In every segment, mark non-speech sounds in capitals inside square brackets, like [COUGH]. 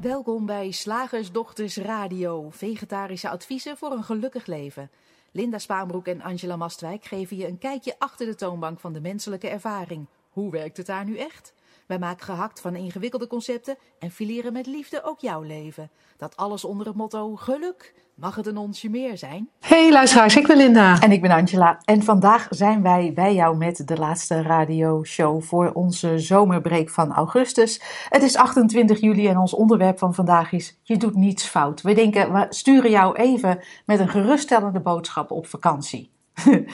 Welkom bij Slagersdochters Radio, vegetarische adviezen voor een gelukkig leven. Linda Spaanbroek en Angela Mastwijk geven je een kijkje achter de toonbank van de menselijke ervaring. Hoe werkt het daar nu echt? Wij maken gehakt van ingewikkelde concepten en fileren met liefde ook jouw leven. Dat alles onder het motto geluk. Mag het een onsje meer zijn? Hey luisteraars, ik ben Linda. En ik ben Angela. En vandaag zijn wij bij jou met de laatste radioshow voor onze zomerbreek van augustus. Het is 28 juli en ons onderwerp van vandaag is: Je doet niets fout. We denken, we sturen jou even met een geruststellende boodschap op vakantie. [LAUGHS]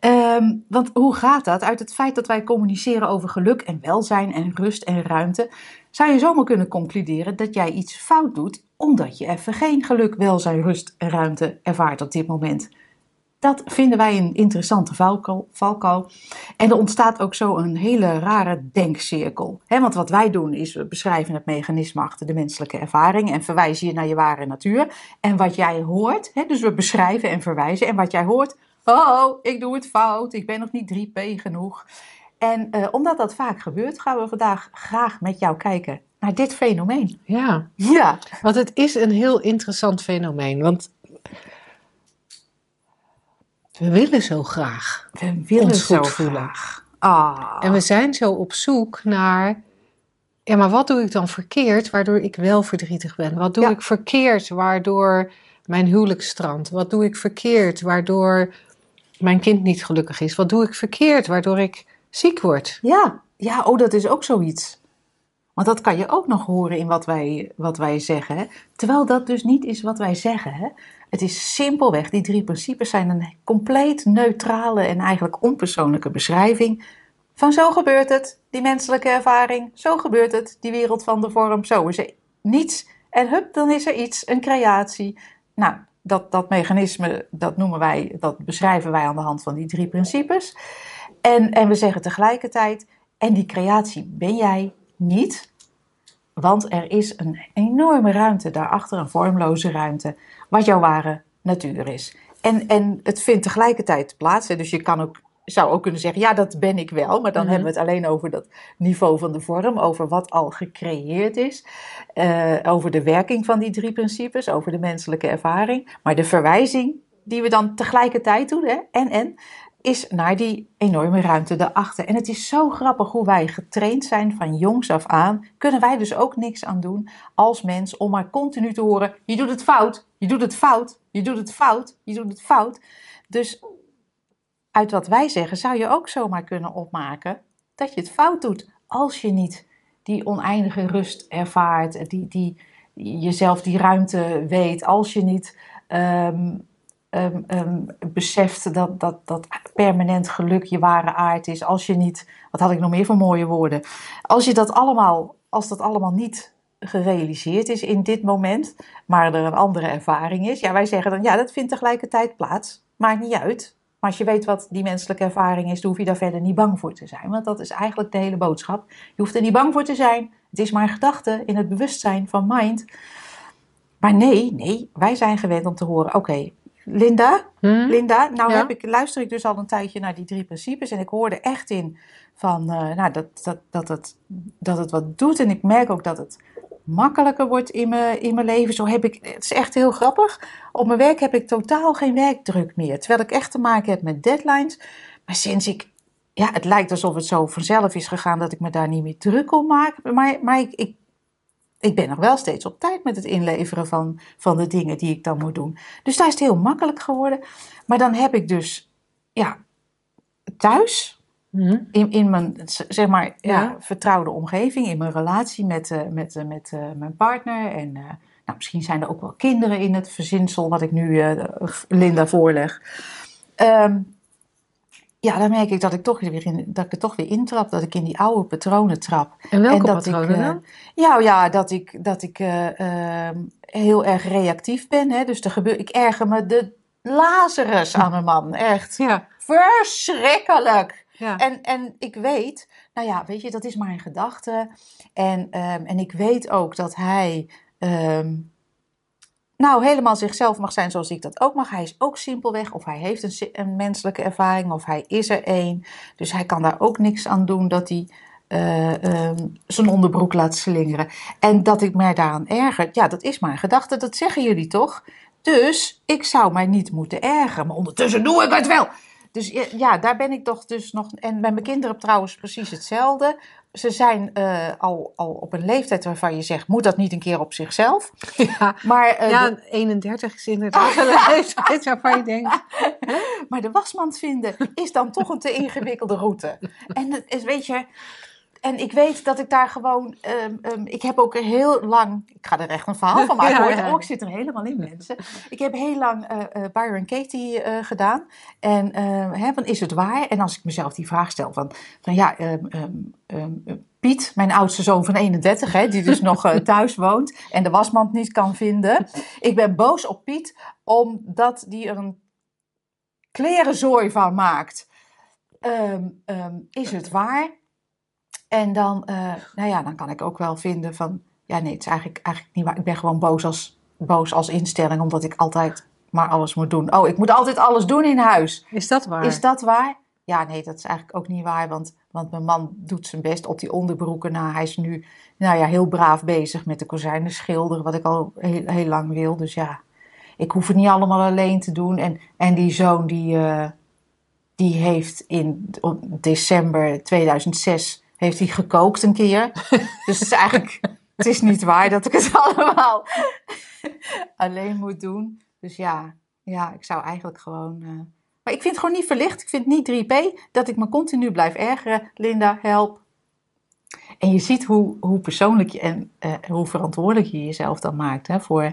Ehm, want hoe gaat dat? Uit het feit dat wij communiceren over geluk en welzijn en rust en ruimte, zou je zomaar kunnen concluderen dat jij iets fout doet omdat je even geen geluk, welzijn, rust en ruimte ervaart op dit moment. Dat vinden wij een interessante valkuil. En er ontstaat ook zo een hele rare denkcirkel. want wat wij doen is, we beschrijven het mechanisme achter de menselijke ervaring en verwijzen je naar je ware natuur. En wat jij hoort, dus we beschrijven en verwijzen. En wat jij hoort, oh, ik doe het fout, ik ben nog niet 3P genoeg. En uh, omdat dat vaak gebeurt, gaan we vandaag graag met jou kijken naar dit fenomeen. Ja. ja, want het is een heel interessant fenomeen. Want we willen zo graag. We willen ons zo voelen. graag. Ah. En we zijn zo op zoek naar. Ja, maar wat doe ik dan verkeerd waardoor ik wel verdrietig ben? Wat doe ik verkeerd waardoor mijn huwelijk strandt? Wat doe ik verkeerd waardoor mijn kind niet gelukkig is? Wat doe ik verkeerd waardoor ik ziek word? Ja, ja oh, dat is ook zoiets. Want dat kan je ook nog horen in wat wij, wat wij zeggen. Terwijl dat dus niet is wat wij zeggen. Hè? Het is simpelweg, die drie principes zijn een compleet neutrale en eigenlijk onpersoonlijke beschrijving van zo gebeurt het, die menselijke ervaring, zo gebeurt het, die wereld van de vorm, zo is er niets. En hup, dan is er iets, een creatie. Nou, dat, dat mechanisme, dat noemen wij, dat beschrijven wij aan de hand van die drie principes. En, en we zeggen tegelijkertijd, en die creatie ben jij niet, want er is een enorme ruimte daarachter, een vormloze ruimte, wat jouw ware natuur is. En, en het vindt tegelijkertijd plaats. Dus je kan ook, zou ook kunnen zeggen, ja, dat ben ik wel. Maar dan mhm. hebben we het alleen over dat niveau van de vorm, over wat al gecreëerd is. Uh, over de werking van die drie principes, over de menselijke ervaring. Maar de verwijzing die we dan tegelijkertijd doen, hè, en en, is naar die enorme ruimte daarachter. En het is zo grappig hoe wij getraind zijn van jongs af aan. Kunnen wij dus ook niks aan doen als mens om maar continu te horen: je doet het fout, je doet het fout, je doet het fout, je doet het fout. Dus uit wat wij zeggen zou je ook zomaar kunnen opmaken dat je het fout doet als je niet die oneindige rust ervaart, die, die, jezelf die ruimte weet, als je niet ehm, um, beseft dat, dat, dat permanent geluk je ware aard is. Als je niet, wat had ik nog meer voor mooie woorden? Als je dat allemaal, als dat allemaal niet gerealiseerd is in dit moment, maar er een andere ervaring is. Ja, wij zeggen dan, ja, dat vindt tegelijkertijd plaats. Maakt niet uit. Maar als je weet wat die menselijke ervaring is, dan hoef je daar verder niet bang voor te zijn. Want dat is eigenlijk de hele boodschap. Je hoeft er niet bang voor te zijn. Het is maar een gedachte in het bewustzijn van mind. Maar nee, nee, wij zijn gewend om te horen: oké, Linda, hmm? Linda, nou heb ik, luister ik dus al een tijdje naar die drie principes en ik hoorde echt in van, uh, nou, dat, dat, dat, het, dat het wat doet en ik merk ook dat het makkelijker wordt in mijn, in mijn leven. Zo heb ik, het is echt heel grappig, op mijn werk heb ik totaal geen werkdruk meer, terwijl ik echt te maken heb met deadlines. Maar sinds ik, ja, het lijkt alsof het zo vanzelf is gegaan dat ik me daar niet meer druk om maak, maar, maar ik, ik ik ben nog wel steeds op tijd met het inleveren van, van de dingen die ik dan moet doen. Dus daar is het heel makkelijk geworden. Maar dan heb ik dus, ja, thuis. In, in mijn, zeg maar, ja. vertrouwde omgeving, in mijn relatie met, uh, met, uh, met uh, mijn partner. En nou, misschien zijn er ook wel kinderen in het verzinsel wat ik nu Linda voorleg. Um, ja, dan merk ik dat ik, toch weer in, dat ik er toch weer intrap, dat ik in die oude patronen trap. En welke dat patronen ik, dan? Ja, ja, dat ik, dat ik uh, heel erg reactief ben. Hè? Dus er ik erger me de Lazarus aan mijn man, echt. Ja. Verschrikkelijk. En, en ik weet, nou ja, weet je, dat is maar een gedachte. En, um, en ik weet ook dat hij... Um, nou helemaal zichzelf mag zijn zoals ik dat ook mag. Hij is ook simpelweg, of hij heeft een, een menselijke ervaring, of hij is er één. Dus hij kan daar ook niks aan doen dat hij eh, ehm, zijn onderbroek laat slingeren. En dat ik mij daaraan erger, ja, dat is mijn gedachte, dat zeggen jullie toch? Dus ik zou mij niet moeten ergeren, maar ondertussen doe ik het wel. Dus ja, daar ben ik toch dus nog. En bij mijn kinderen trouwens precies hetzelfde. Ze zijn eh, al, al op een leeftijd waarvan je zegt: moet dat niet een keer op zichzelf? [LAUGHS] Ja, Maar, eh, ja de, 31 is inderdaad wel een leeftijd waarvan je denkt... [LAUGHS] maar de wasmand vinden is dan toch een te ingewikkelde route. En het is, weet je. En ik weet dat ik daar gewoon. ehm, ehm, ik heb ook heel lang. Ik ga er echt een verhaal van maken. [LAUGHS] Ja, hoor. ja. Oh, ik zit er helemaal in, mensen. Ik heb heel lang eh eh, Byron Katie eh, gedaan. En eh, hè, van, is het waar? En als ik mezelf die vraag stel: van, van ja, ehm, ehm, ehm, Piet, mijn oudste zoon van 31, hè, die dus nog [LAUGHS] thuis woont en de wasmand niet kan vinden. Ik ben boos op Piet omdat die er een klerenzooi van maakt. Ehm, ehm, is het waar? En dan, eh, nou ja, dan kan ik ook wel vinden van, ja nee, het is eigenlijk, eigenlijk niet waar. Ik ben gewoon boos als, boos als instelling, omdat ik altijd maar alles moet doen. Oh, ik moet altijd alles doen in huis. Is dat waar? Is dat waar? Ja, nee, dat is eigenlijk ook niet waar, want, want mijn man doet zijn best op die onderbroeken. Nou, hij is nu nou ja, heel braaf bezig met de kozijnen schilderen, wat ik al heel, heel lang wil. Dus ja, ik hoef het niet allemaal alleen te doen. En, en die zoon, die, eh, die heeft in december 2006 heeft hij gekookt een keer. [LAUGHS] dus het is eigenlijk, het is niet waar dat ik het [LAUGHS] allemaal alleen moet doen. Dus ja, ja, ik zou eigenlijk gewoon... eh, maar ik vind het gewoon niet verlicht. Ik vind het niet 3P dat ik me continu blijf ergeren. Linda, help. En je ziet hoe, hoe persoonlijk je en eh, hoe verantwoordelijk je jezelf dan maakt hè, voor,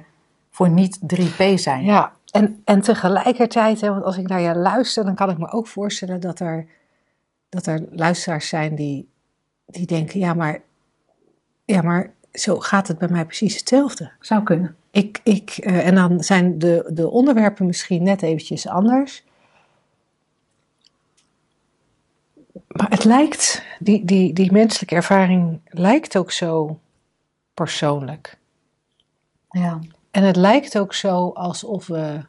voor niet 3P zijn. Ja, en, en tegelijkertijd, hè, want als ik naar je luister, dan kan ik me ook voorstellen dat er, dat er luisteraars zijn die, die denken, ja maar, ja, maar zo gaat het bij mij precies hetzelfde. Zou kunnen. Ik, ik, eh, en dan zijn de, de onderwerpen misschien net eventjes anders. Maar het lijkt, die, die, die menselijke ervaring lijkt ook zo persoonlijk. Ja. En het lijkt ook zo alsof we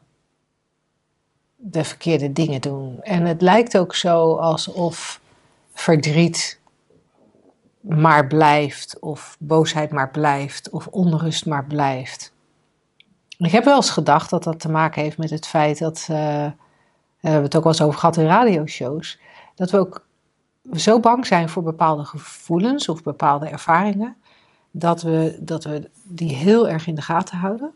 de verkeerde dingen doen. En het lijkt ook zo alsof verdriet maar blijft, of boosheid maar blijft, of onrust maar blijft. Ik heb wel eens gedacht dat dat te maken heeft met het feit dat, hebben we het ook wel eens over gehad in radioshows, dat we ook zo bang zijn voor bepaalde gevoelens of bepaalde ervaringen, dat we, dat we die heel erg in de gaten houden.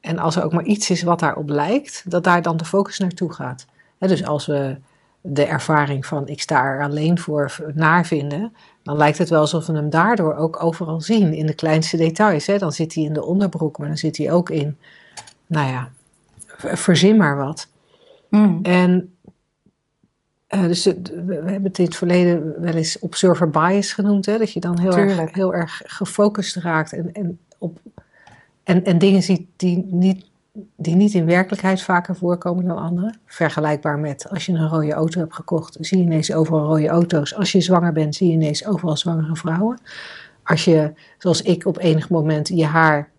En als er ook maar iets is wat daarop lijkt, dat daar dan de focus naartoe gaat. Dus als we de ervaring van ik sta er alleen voor naar vinden, dan lijkt het wel alsof we hem daardoor ook overal zien, in de kleinste details. Hè. Dan zit hij in de onderbroek, maar dan zit hij ook in, nou ja, verzin maar wat. Mm. En eh, dus de- we hebben het in het verleden wel eens observer bias genoemd, hè, dat je dan heel, erg, heel erg gefocust raakt en, en, op, en, en dingen ziet die niet, die niet in werkelijkheid vaker voorkomen dan andere. Vergelijkbaar met als je een rode auto hebt gekocht, zie je ineens overal rode auto's. Als je zwanger bent, zie je ineens overal zwangere vrouwen. Als je, zoals ik, op enig moment je haar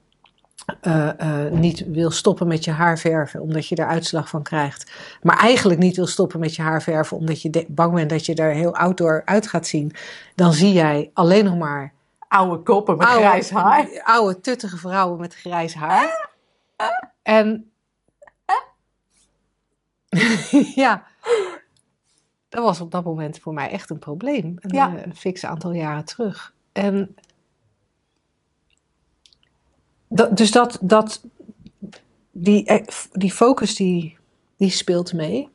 eh, eh, niet wil stoppen met je haar verven omdat je er uitslag van krijgt. Maar eigenlijk niet wil stoppen met je haar verven omdat je bang bent dat je er heel oud door uit gaat zien. Dan zie jij alleen nog maar Oude koppen met oude, grijs haar. oude tuttige vrouwen met grijs haar. En [LAUGHS] ja, dat was op dat moment voor mij echt een probleem. Een, Ja. eh, een fix aantal jaren terug. En dat, dus dat, dat die, eh, die focus die, die speelt mee.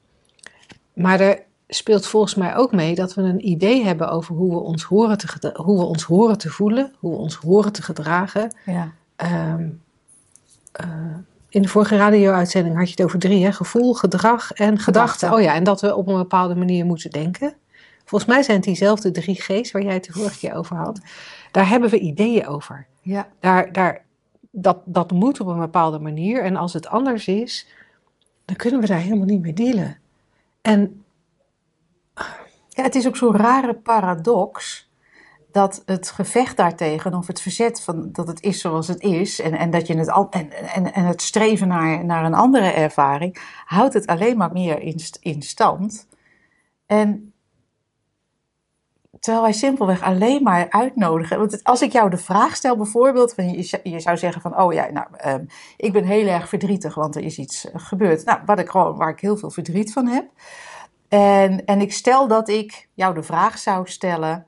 Maar er speelt volgens mij ook mee dat we een idee hebben over hoe we ons horen te, hoe we ons horen te voelen, hoe we ons horen te gedragen. Ja. Ehm, eh, in de vorige radio-uitzending had je het over drie, hè? gevoel, gedrag en gedachte. Gedachte. Oh ja, en dat we op een bepaalde manier moeten denken. Volgens mij zijn het diezelfde drie G's waar jij het de vorige keer over had. Daar hebben we ideeën over. Ja. Daar, daar, dat, dat moet op een bepaalde manier. En als het anders is, dan kunnen we daar helemaal niet mee dealen. En Ja, het is ook zo'n rare paradox dat het gevecht daartegen, of het verzet van dat het is zoals het is, en, en dat je het en, en, en het streven naar, naar een andere ervaring, houdt het alleen maar meer in, in stand. En terwijl wij simpelweg alleen maar uitnodigen. Want als ik jou de vraag stel, bijvoorbeeld, van je, je zou zeggen van, oh ja, nou, um, ik ben heel erg verdrietig, want er is iets gebeurd. Nou, wat ik waar ik heel veel verdriet van heb. En, en ik stel dat ik jou de vraag zou stellen.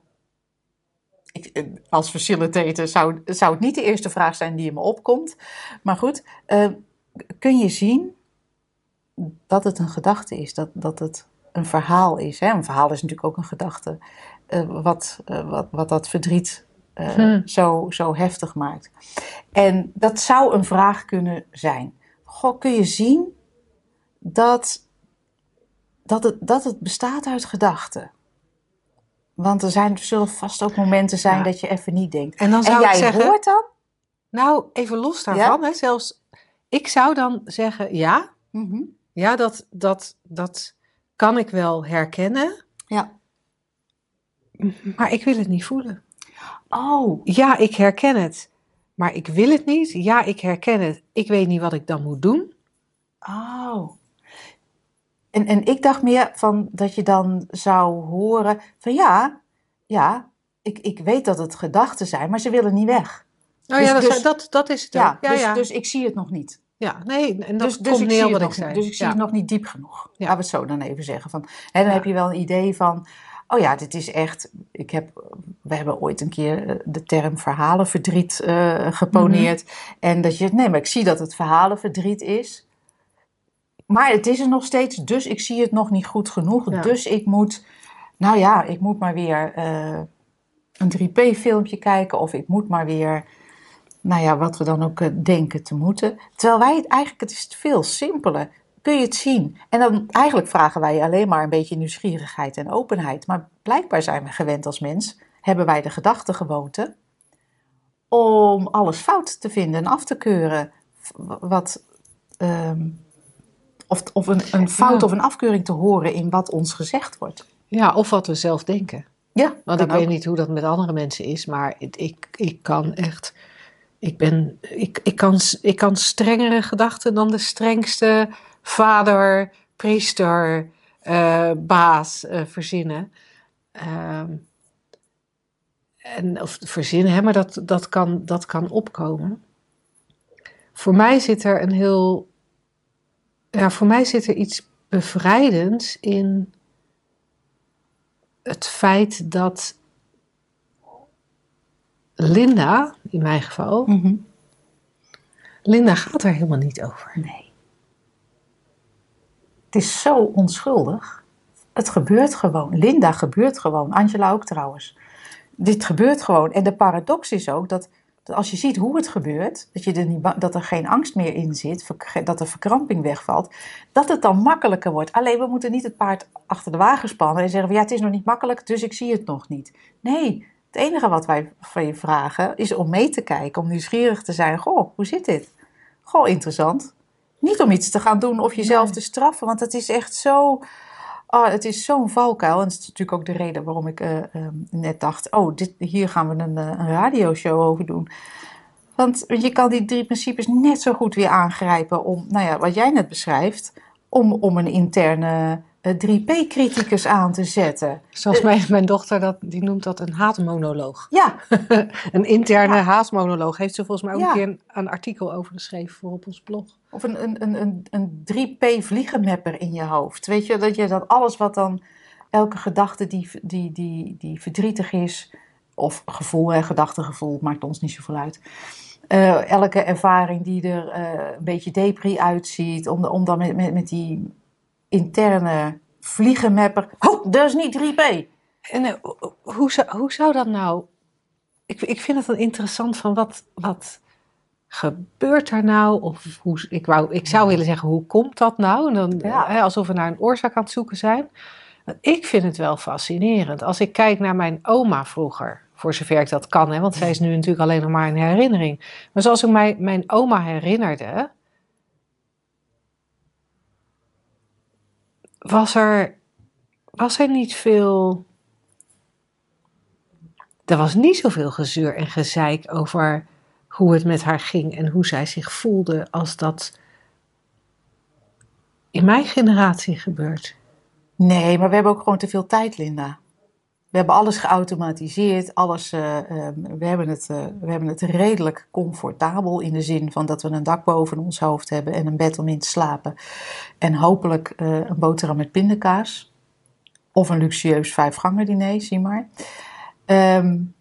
Ik, eh, als facilitator zou, zou het niet de eerste vraag zijn die in me opkomt. Maar goed, uh, kun je zien dat het een gedachte is, dat, dat het een verhaal is. Hè? Een verhaal is natuurlijk ook een gedachte, uh, wat, uh, wat, wat dat verdriet hmm. zo, zo heftig maakt. En dat zou een vraag kunnen zijn. Goh, kun je zien dat, dat, het, dat het bestaat uit gedachten? Want er, zijn, er zullen vast ook momenten zijn ja. dat je even niet denkt. En, dan zou en jij ik zeggen, hoort dan? Nou, even los daarvan. Ja? Hè, zelfs, ik zou dan zeggen ja. Mm -hmm. Ja, dat, dat, dat kan ik wel herkennen. Ja. Maar ik wil het niet voelen. Oh. Ja, ik herken het. Maar ik wil het niet. Ja, ik herken het. Ik weet niet wat ik dan moet doen. Oh. En, en ik dacht meer van dat je dan zou horen van ja, ja, ik, ik weet dat het gedachten zijn, maar ze willen niet weg. Oh dus, ja, dat, dus, dat, dat is het. Ja, ja, dus, ja. dus ik zie het nog niet. Ja, nee, en dat dus, dus komt ik neer wat het ik zei. Dus ik zie ja. het nog niet diep genoeg. Ja. Laten we het zo dan even zeggen. Van, hè, dan heb je wel een idee van, oh ja, dit is echt, ik heb, we hebben ooit een keer eh, de term verhalenverdriet eh, geponeerd. Mhm. En dat je, nee, maar ik zie dat het verhalenverdriet is. Maar het is er nog steeds, dus ik zie het nog niet goed genoeg. Ja. Dus ik moet, nou ja, ik moet maar weer eh, een 3P-filmpje kijken of ik moet maar weer nou ja, wat we dan ook uh, denken te moeten. Terwijl wij het eigenlijk, het is veel simpeler. Kun je het zien? En dan eigenlijk vragen wij alleen maar een beetje nieuwsgierigheid en openheid. Maar blijkbaar zijn we gewend als mens, hebben wij de gedachtegewoonte om alles fout te vinden en af te keuren. Wat, um, of, of een, een fout Ja. of een afkeuring te horen in wat ons gezegd wordt. Ja, of wat we zelf denken. Ja, Want ik weet niet hoe dat met andere mensen is, maar ik, ik kan echt. Ik, ben, ik, ik, kan, ik kan strengere gedachten dan de strengste vader, priester, eh, baas eh, verzinnen. Ehm, en, of verzinnen, hè, maar dat, dat, kan, dat kan opkomen. Voor mij zit er een heel. Ja, voor mij zit er iets bevrijdends in het feit dat Linda, in mijn geval, Mhm. Linda gaat er helemaal niet over. Nee. Het is zo onschuldig. Het gebeurt gewoon. Linda gebeurt gewoon. Angela ook trouwens. Dit gebeurt gewoon. En de paradox is ook dat, dat als je ziet hoe het gebeurt, dat, je er niet, dat er geen angst meer in zit, dat de verkramping wegvalt, dat het dan makkelijker wordt. Alleen we moeten niet het paard achter de wagen spannen en zeggen van ja, het is nog niet makkelijk, dus ik zie het nog niet. Nee, het enige wat wij van je vragen is om mee te kijken, om nieuwsgierig te zijn. Goh, hoe zit dit? Goh, interessant. Niet om iets te gaan doen of jezelf Nee. te straffen, want het is echt zo. Oh, het is zo'n valkuil. En dat is natuurlijk ook de reden waarom ik eh, ehm, net dacht: oh, dit, hier gaan we een, eh, een radioshow over doen. Want je kan die drie principes net zo goed weer aangrijpen om, nou ja, wat jij net beschrijft, om, om een interne 3P-criticus aan te zetten. Zoals mijn, mijn dochter, dat, die noemt dat een haatmonoloog. Ja, [LAUGHS] Een interne haatmonoloog. Heeft ze volgens mij ook Ja. een keer een, een artikel over geschreven voor op ons blog. Of een, een, een, een, een 3P-vliegenmapper in je hoofd. Weet je, dat je dat alles wat dan, elke gedachte die, die, die, die verdrietig is, of gevoel, hè, gedachtegevoel, maakt ons niet zoveel uit. Eh, elke ervaring die er eh, een beetje depri uitziet, om, om dan met, met, met die interne vliegenmapper. Ho, dat is niet 3P. En eh, ho- hoe, zou, hoe zou dat nou... Ik, ik vind het dan interessant van wat, wat gebeurt er nou? Of hoe, ik, wou, ik zou willen zeggen, hoe komt dat nou? En dan, Ja. eh, alsof we naar een oorzaak aan het zoeken zijn. Ik vind het wel fascinerend. Als ik kijk naar mijn oma vroeger, voor zover ik dat kan, hè, want zij is nu natuurlijk alleen nog maar een herinnering. Maar zoals ik mij, mijn oma herinnerde, was er, was er niet veel. Er was niet zoveel gezeur en gezeik over hoe het met haar ging en hoe zij zich voelde als dat in mijn generatie gebeurt. Nee, maar we hebben ook gewoon te veel tijd, Linda. We hebben alles geautomatiseerd, alles, uh, uh, we, hebben het, uh, we hebben het redelijk comfortabel in de zin van dat we een dak boven ons hoofd hebben en een bed om in te slapen. En hopelijk een boterham met pindakaas. Of een luxueus vijfgangen diner, zie maar. Um,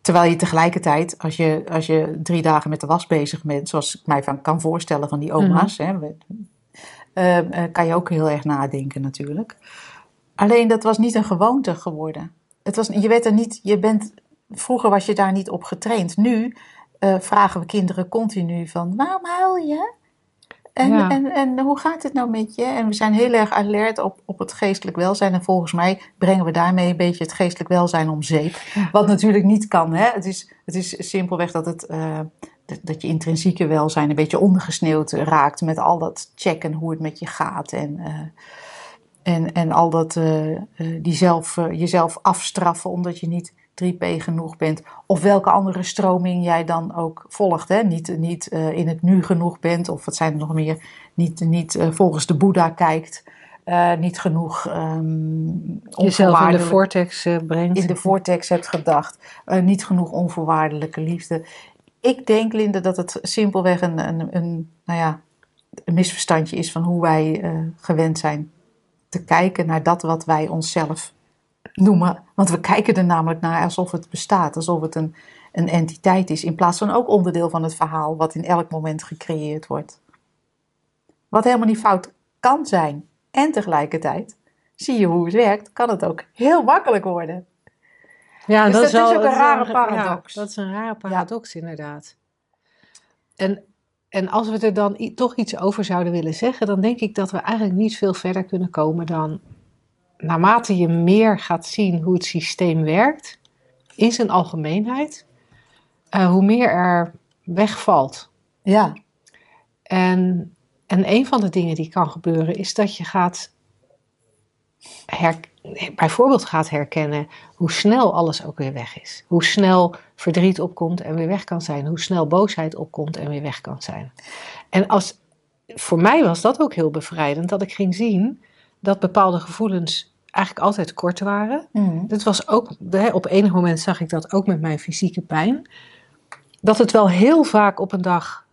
terwijl je tegelijkertijd, als je, als je drie dagen met de was bezig bent, zoals ik mij van kan voorstellen van die oma's, mm -hmm. hè, kan je ook heel erg nadenken natuurlijk. Alleen dat was niet een gewoonte geworden. Het was, je, werd er niet, je bent, vroeger was je daar niet op getraind. Nu uh, vragen we kinderen continu van, waarom huil je? En, ja. en, en hoe gaat het nou met je? En we zijn heel erg alert op, op het geestelijk welzijn. En volgens mij brengen we daarmee een beetje het geestelijk welzijn om zeep. Wat natuurlijk niet kan. Hè? Het, is, het is simpelweg dat, het, uh, dat, dat je intrinsieke welzijn een beetje ondergesneeuwd raakt. Met al dat checken hoe het met je gaat. En, uh, en, en al dat uh, die zelf, jezelf afstraffen omdat je niet 3P genoeg bent. Of welke andere stroming jij dan ook volgt. Hè? Niet, niet uh, in het nu genoeg bent. Of wat zijn er nog meer? Niet, niet volgens de Boeddha kijkt. Niet genoeg um, jezelf in de vortex brengt. In de vortex hebt gedacht. niet genoeg onvoorwaardelijke liefde. Ik denk, Linde, dat het simpelweg een, een, een, nou ja, een misverstandje is van hoe wij gewend zijn te kijken naar dat wat wij onszelf noemen. Want we kijken er namelijk naar alsof het bestaat, alsof het een, een entiteit is, in plaats van ook onderdeel van het verhaal wat in elk moment gecreëerd wordt. Wat helemaal niet fout kan zijn. En tegelijkertijd, zie je hoe het werkt, kan het ook heel makkelijk worden. Ja, dus dat, dat is, wel, is ook een rare paradox. Ja, dat is een rare paradox, inderdaad. En, en als we er dan toch iets over zouden willen zeggen, dan denk ik dat we eigenlijk niet veel verder kunnen komen dan naarmate je meer gaat zien hoe het systeem werkt, in zijn algemeenheid, uh, hoe meer er wegvalt. Ja. En, en een van de dingen die kan gebeuren is dat je gaat her, bijvoorbeeld gaat herkennen hoe snel alles ook weer weg is. Hoe snel verdriet opkomt en weer weg kan zijn. Hoe snel boosheid opkomt en weer weg kan zijn. En als, voor mij was dat ook heel bevrijdend, dat ik ging zien dat bepaalde gevoelens eigenlijk altijd kort waren. Mm. Dat was ook, op enig moment zag ik dat ook met mijn fysieke pijn. Dat het wel heel vaak op een dag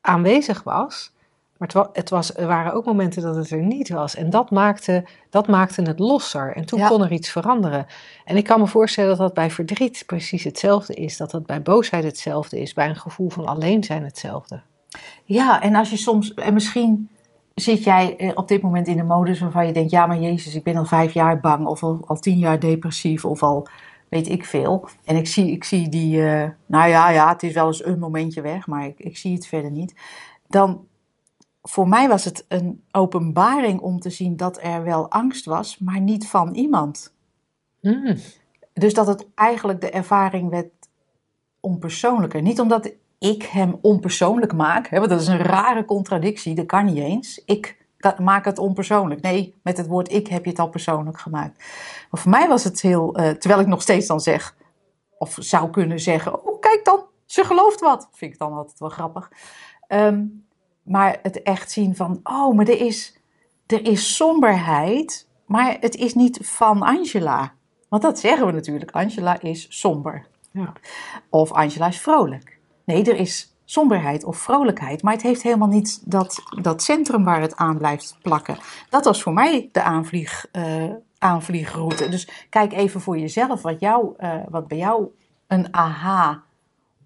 aanwezig was. Maar het, het was, er waren ook momenten dat het er niet was. En dat maakte, dat maakte het losser. En toen Ja. kon er iets veranderen. En ik kan me voorstellen dat dat bij verdriet precies hetzelfde is. Dat dat bij boosheid hetzelfde is. Bij een gevoel van alleen zijn hetzelfde. Ja, en als je soms, en misschien zit jij eh, op dit moment in een modus waarvan je denkt, ja maar Jezus, ik ben al vijf jaar bang of al, al tien jaar depressief of al weet ik veel. En ik zie, ik zie die, eh, nou ja, ja, het is wel eens een momentje weg, maar ik, ik zie het verder niet. Dan, voor mij was het een openbaring om te zien dat er wel angst was, maar niet van iemand. Hmm. Dus dat het eigenlijk de ervaring werd onpersoonlijker. Niet omdat ik hem onpersoonlijk maak, hè, want dat is een rare contradictie, dat kan niet eens. Ik maak het onpersoonlijk. Nee, met het woord ik heb je het al persoonlijk gemaakt. Maar voor mij was het heel, eh, terwijl ik nog steeds dan zeg, of zou kunnen zeggen, oh kijk dan, ze gelooft wat. Vind ik dan altijd wel grappig. Ehm, maar het echt zien van, oh, maar er is, er is somberheid, maar het is niet van Angela. Want dat zeggen we natuurlijk, Angela is somber. Ja. Of Angela is vrolijk. Nee, er is somberheid of vrolijkheid, maar het heeft helemaal niet dat, dat centrum waar het aan blijft plakken. Dat was voor mij de aanvlieg, eh, aanvliegroute. Dus kijk even voor jezelf wat, jou, eh, wat bij jou een aha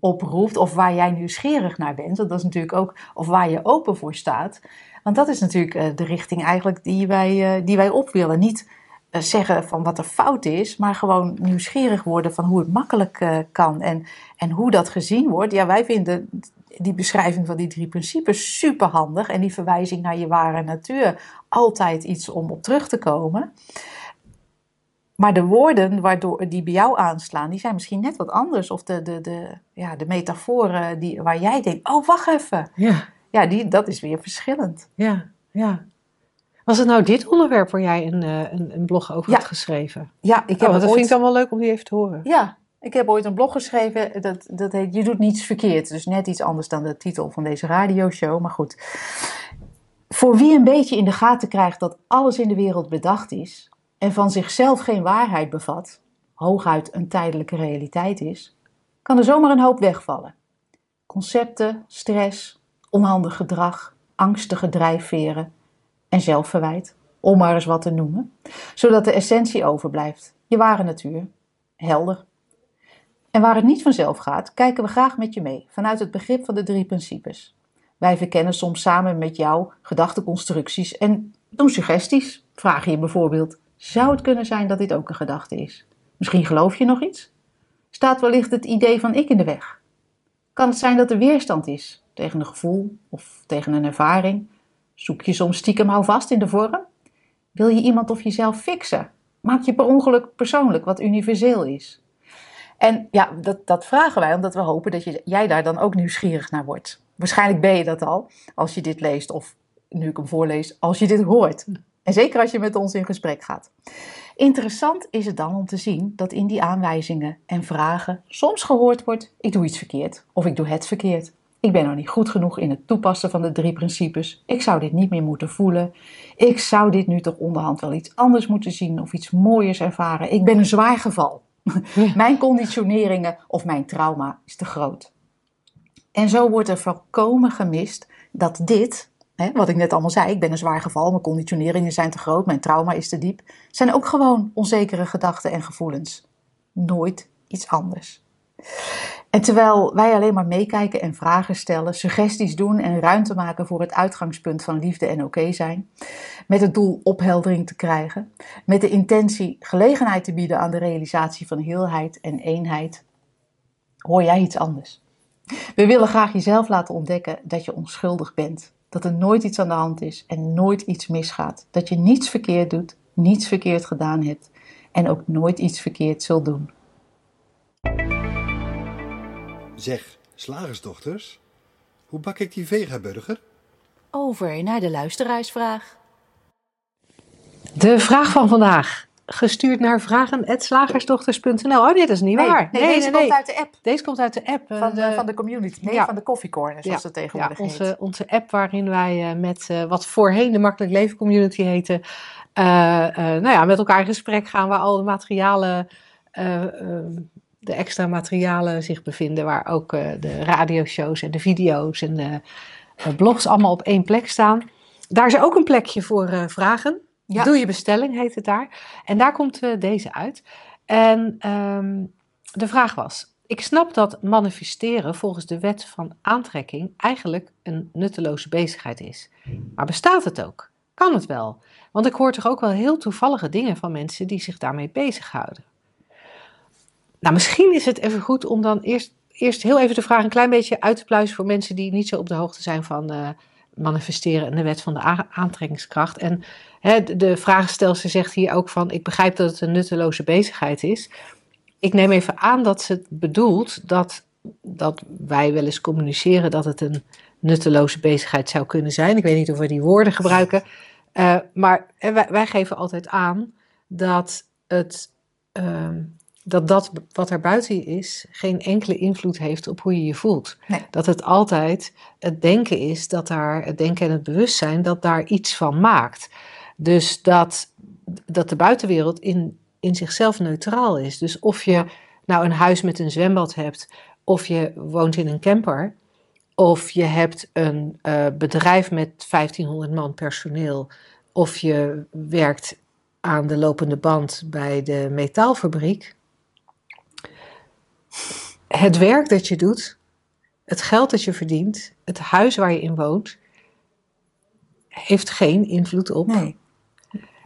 oproept, of waar jij nieuwsgierig naar bent. Want dat is natuurlijk ook, of waar je open voor staat. Want dat is natuurlijk eh, de richting eigenlijk die wij, eh, die wij op willen. Niet eh, zeggen van wat er fout is, maar gewoon nieuwsgierig worden van hoe het makkelijk kan en, en hoe dat gezien wordt. Ja, wij vinden die beschrijving van die drie principes super handig en die verwijzing naar je ware natuur altijd iets om op terug te komen. Maar de woorden waardoor, die bij jou aanslaan, die zijn misschien net wat anders. Of de, de, de, ja, de metaforen die, waar jij denkt, oh wacht even. Ja, Ja, die, dat is weer verschillend. ja, ja. Was het nou dit onderwerp waar jij een, eh, een, een blog over Ja. had geschreven? Ja, ik Oh, heb want dat ooit... vind ik dan wel leuk om die even te horen. Ja, ik heb ooit een blog geschreven. Dat, dat heet Je doet niets verkeerd. Dus net iets anders dan de titel van deze radioshow. Maar goed. Voor wie een beetje in de gaten krijgt dat alles in de wereld bedacht is en van zichzelf geen waarheid bevat, hooguit een tijdelijke realiteit is, kan er zomaar een hoop wegvallen. Concepten, stress, onhandig gedrag, angstige drijfveren en zelfverwijt, om maar eens wat te noemen, zodat de essentie overblijft, je ware natuur, helder. En waar het niet vanzelf gaat, kijken we graag met je mee, vanuit het begrip van de drie principes. Wij verkennen soms samen met jou gedachteconstructies en doen suggesties. Vraag je bijvoorbeeld: zou het kunnen zijn dat dit ook een gedachte is? Misschien geloof je nog iets? Staat wellicht het idee van ik in de weg? Kan het zijn dat er weerstand is tegen een gevoel of tegen een ervaring? Zoek je soms stiekem houvast in de vorm? Wil je iemand of jezelf fixen? Maak je per ongeluk persoonlijk wat universeel is? En ja, dat, dat vragen wij omdat we hopen dat je, jij daar dan ook nieuwsgierig naar wordt. Waarschijnlijk ben je dat al als je dit leest of nu ik hem voorlees, als je dit hoort. En zeker als je met ons in gesprek gaat. Interessant is het dan om te zien dat in die aanwijzingen en vragen soms gehoord wordt: ik doe iets verkeerd of ik doe het verkeerd. Ik ben nog niet goed genoeg in het toepassen van de drie principes. Ik zou dit niet meer moeten voelen. Ik zou dit nu toch onderhand wel iets anders moeten zien of iets mooiers ervaren. Ik ben een zwaar geval. mijn conditioneringen of mijn trauma is te groot. En zo wordt er volkomen gemist dat dit, wat ik net allemaal zei, ik ben een zwaar geval, mijn conditioneringen zijn te groot, mijn trauma is te diep, zijn ook gewoon onzekere gedachten en gevoelens. Nooit iets anders. En terwijl wij alleen maar meekijken en vragen stellen, suggesties doen en ruimte maken voor het uitgangspunt van liefde en oké zijn, met het doel opheldering te krijgen, met de intentie gelegenheid te bieden aan de realisatie van heelheid en eenheid, hoor jij iets anders. We willen graag jezelf laten ontdekken dat je onschuldig bent, dat er nooit iets aan de hand is en nooit iets misgaat, dat je niets verkeerd doet, niets verkeerd gedaan hebt en ook nooit iets verkeerd zult doen. Zeg, slagersdochters, hoe bak ik die vegaburger? Over naar de luisteraarsvraag. De vraag van vandaag. Gestuurd naar vragen.slagersdochters.nl. Oh nee, dat is niet Nee, waar. nee, deze komt uit de app Deze komt uit de app. eh, van de, van de community. Nee, Ja. van de Coffee Corner, zoals Ja, het tegenwoordig ja, heet. onze, onze app waarin wij eh, met eh, wat voorheen de Makkelijk Leven Community heette, eh, eh, nou ja, met elkaar in gesprek gaan waar al de materialen, eh, eh, de extra materialen zich bevinden, waar ook eh, de radioshows en de video's en de eh, blogs allemaal op één plek staan. Daar is ook een plekje voor eh, vragen. Doe je bestelling heet het daar. En daar komt eh, deze uit. En ehm, de vraag was: ik snap dat manifesteren volgens de wet van aantrekking eigenlijk een nutteloze bezigheid is. Maar bestaat het ook? Kan het wel? Want ik hoor toch ook wel heel toevallige dingen van mensen die zich daarmee bezighouden. Nou, misschien is het even goed om dan eerst, eerst heel even de vraag een klein beetje uit te pluizen voor mensen die niet zo op de hoogte zijn van eh, manifesteren en de wet van de aantrekkingskracht. En hè, de, vraagstelster zegt hier ook van: ik begrijp dat het een nutteloze bezigheid is. Ik neem even aan dat ze bedoelt dat, dat wij wel eens communiceren dat het een nutteloze bezigheid zou kunnen zijn. Ik weet niet of we die woorden gebruiken. Eh, maar wij, wij geven altijd aan dat het, ehm, dat dat wat er buiten je is geen enkele invloed heeft op hoe je je voelt. Nee. Dat het altijd het denken is, dat daar, het denken en het bewustzijn, dat daar iets van maakt. Dus dat, dat de buitenwereld in, in zichzelf neutraal is. Dus of je nou een huis met een zwembad hebt, of je woont in een camper, of je hebt een eh, bedrijf met 1500 man personeel, of je werkt aan de lopende band bij de metaalfabriek. Het werk dat je doet, het geld dat je verdient, het huis waar je in woont, heeft geen invloed op. Nee.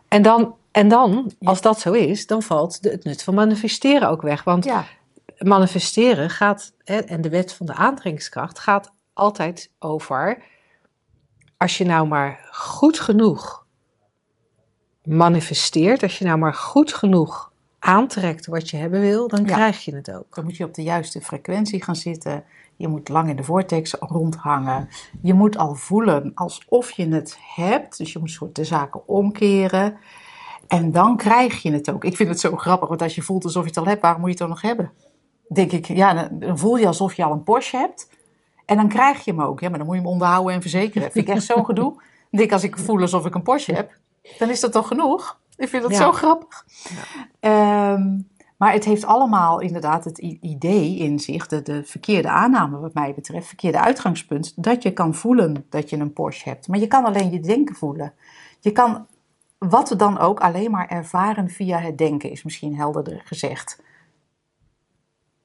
En dan, en dan, als dat zo is, dan valt de, het nut van manifesteren ook weg. Want Ja, manifesteren gaat, hè, en de wet van de aantrekkingskracht gaat altijd over, als je nou maar goed genoeg manifesteert, als je nou maar goed genoeg aantrekt wat je hebben wil, dan Ja. krijg je het ook. dan moet je op de juiste frequentie gaan zitten. Je moet lang in de vortex rondhangen. Je moet al voelen alsof je het hebt. Dus je moet soort de zaken omkeren. En dan krijg je het ook. Ik vind het zo grappig, want als je voelt alsof je het al hebt, waarom moet je het dan nog hebben? Denk ik, ja, dan- dan voel je alsof je al een Porsche hebt. En dan krijg je hem ook. Ja, maar dan moet je hem onderhouden en verzekeren. Vind ik echt zo'n gedoe. [LAUGHS] Denk, als ik voel alsof ik een Porsche heb, dan is dat toch genoeg? Ik vind dat Ja. zo grappig. Ehm, maar het heeft allemaal inderdaad het idee in zich, de, de verkeerde aanname wat mij betreft, verkeerde uitgangspunt, dat je kan voelen dat je een Porsche hebt. Maar je kan alleen je denken voelen. Je kan wat dan ook alleen maar ervaren via het denken, is misschien helderder gezegd.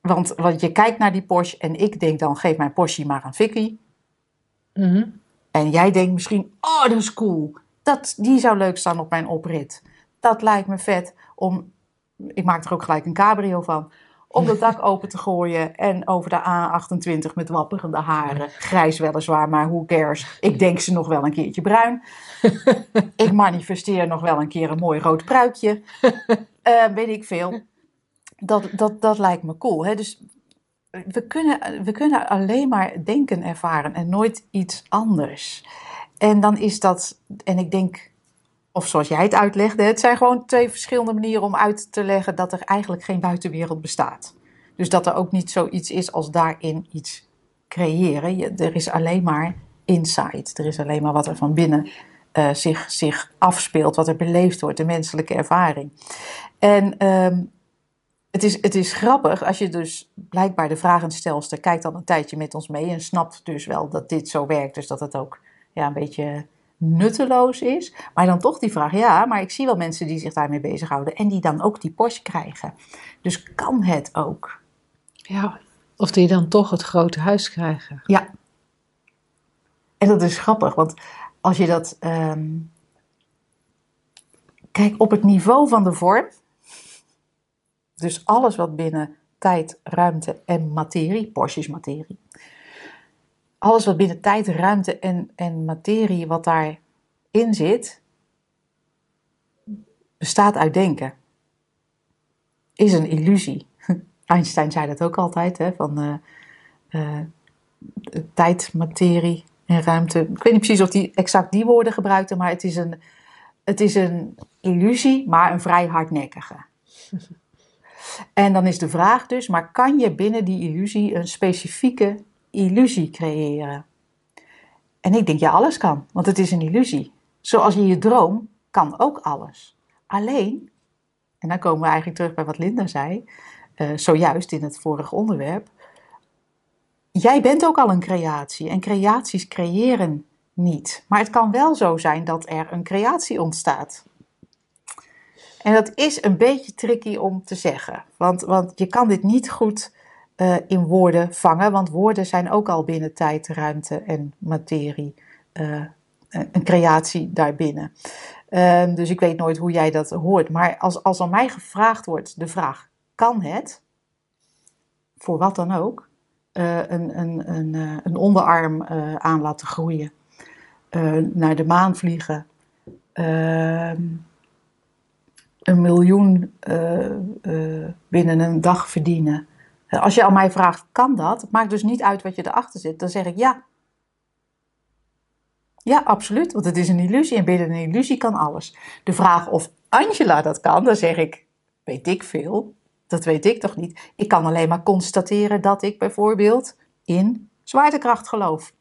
Want, want je kijkt naar die Porsche en ik denk dan, geef mijn Porsche maar aan Vicky. Mhm. En jij denkt misschien, oh, dat is cool. Dat, die zou leuk staan op mijn oprit. Dat lijkt me vet om, ik maak er ook gelijk een cabrio van, om dat dak [LAUGHS] open te gooien en over de A28 met wapperende haren. Grijs weliswaar, maar who cares. Ik denk ze nog wel een keertje bruin. [LAUGHS] ik manifesteer nog wel een keer een mooi rood pruikje. [LAUGHS] Eh, weet ik veel. Dat, dat, dat lijkt me cool. Hè? Dus we kunnen, we kunnen alleen maar denken ervaren en nooit iets anders. En dan is dat, en ik denk, of zoals jij het uitlegde, het zijn gewoon twee verschillende manieren om uit te leggen dat er eigenlijk geen buitenwereld bestaat. Dus dat er ook niet zoiets is als daarin iets creëren. Je, er is alleen maar inside. Er is alleen maar wat er van binnen eh, zich, zich afspeelt, wat er beleefd wordt, de menselijke ervaring. En ehm, het is, het is grappig als je dus blijkbaar de vragenstelster kijkt dan een tijdje met ons mee en snapt dus wel dat dit zo werkt, dus dat het ook ja, een beetje nutteloos is. Maar dan toch die vraag, ja, maar ik zie wel mensen die zich daarmee bezighouden en die dan ook die Porsche krijgen. Dus kan het ook? Ja. Of die dan toch het grote huis krijgen. Ja. En dat is grappig, want als je dat. ehm, Kijk, op het niveau van de vorm. Dus alles wat binnen tijd, ruimte en materie, Porsche is materie. Alles wat binnen tijd, ruimte en, en materie, wat daarin zit, bestaat uit denken. Is een illusie. [LAUGHS] Einstein zei dat ook altijd, hè, van eh, eh, tijd, materie en ruimte. Ik weet niet precies of hij exact die woorden gebruikte, maar het is een, het is een illusie, maar een vrij hardnekkige. [LAUGHS] En dan is de vraag dus, maar kan je binnen die illusie een specifieke illusie creëren? En ik denk, ja, alles kan, want het is een illusie. Zoals je je droom kan ook alles. Alleen, en dan komen we eigenlijk terug bij wat Linda zei, eh, zojuist in het vorige onderwerp. Jij bent ook al een creatie en creaties creëren niet. Maar het kan wel zo zijn dat er een creatie ontstaat. En dat is een beetje tricky om te zeggen, want, want je kan dit niet goed eh, in woorden vangen, want woorden zijn ook al binnen tijd, ruimte en materie eh, een creatie daarbinnen. Ehm, dus ik weet nooit hoe jij dat hoort. Maar als, als aan mij gevraagd wordt de vraag: kan het, voor wat dan ook, eh, een, een, een, een onderarm aan laten groeien, naar de maan vliegen, ehm, een miljoen binnen een dag verdienen. Als je aan mij vraagt, kan dat? Het maakt dus niet uit wat je erachter zit. Dan zeg ik ja. Ja, absoluut, want het is een illusie en binnen een illusie kan alles. De vraag of Angela dat kan, dan zeg ik, weet ik veel. Dat weet ik toch niet. Ik kan alleen maar constateren dat ik bijvoorbeeld in zwaartekracht geloof.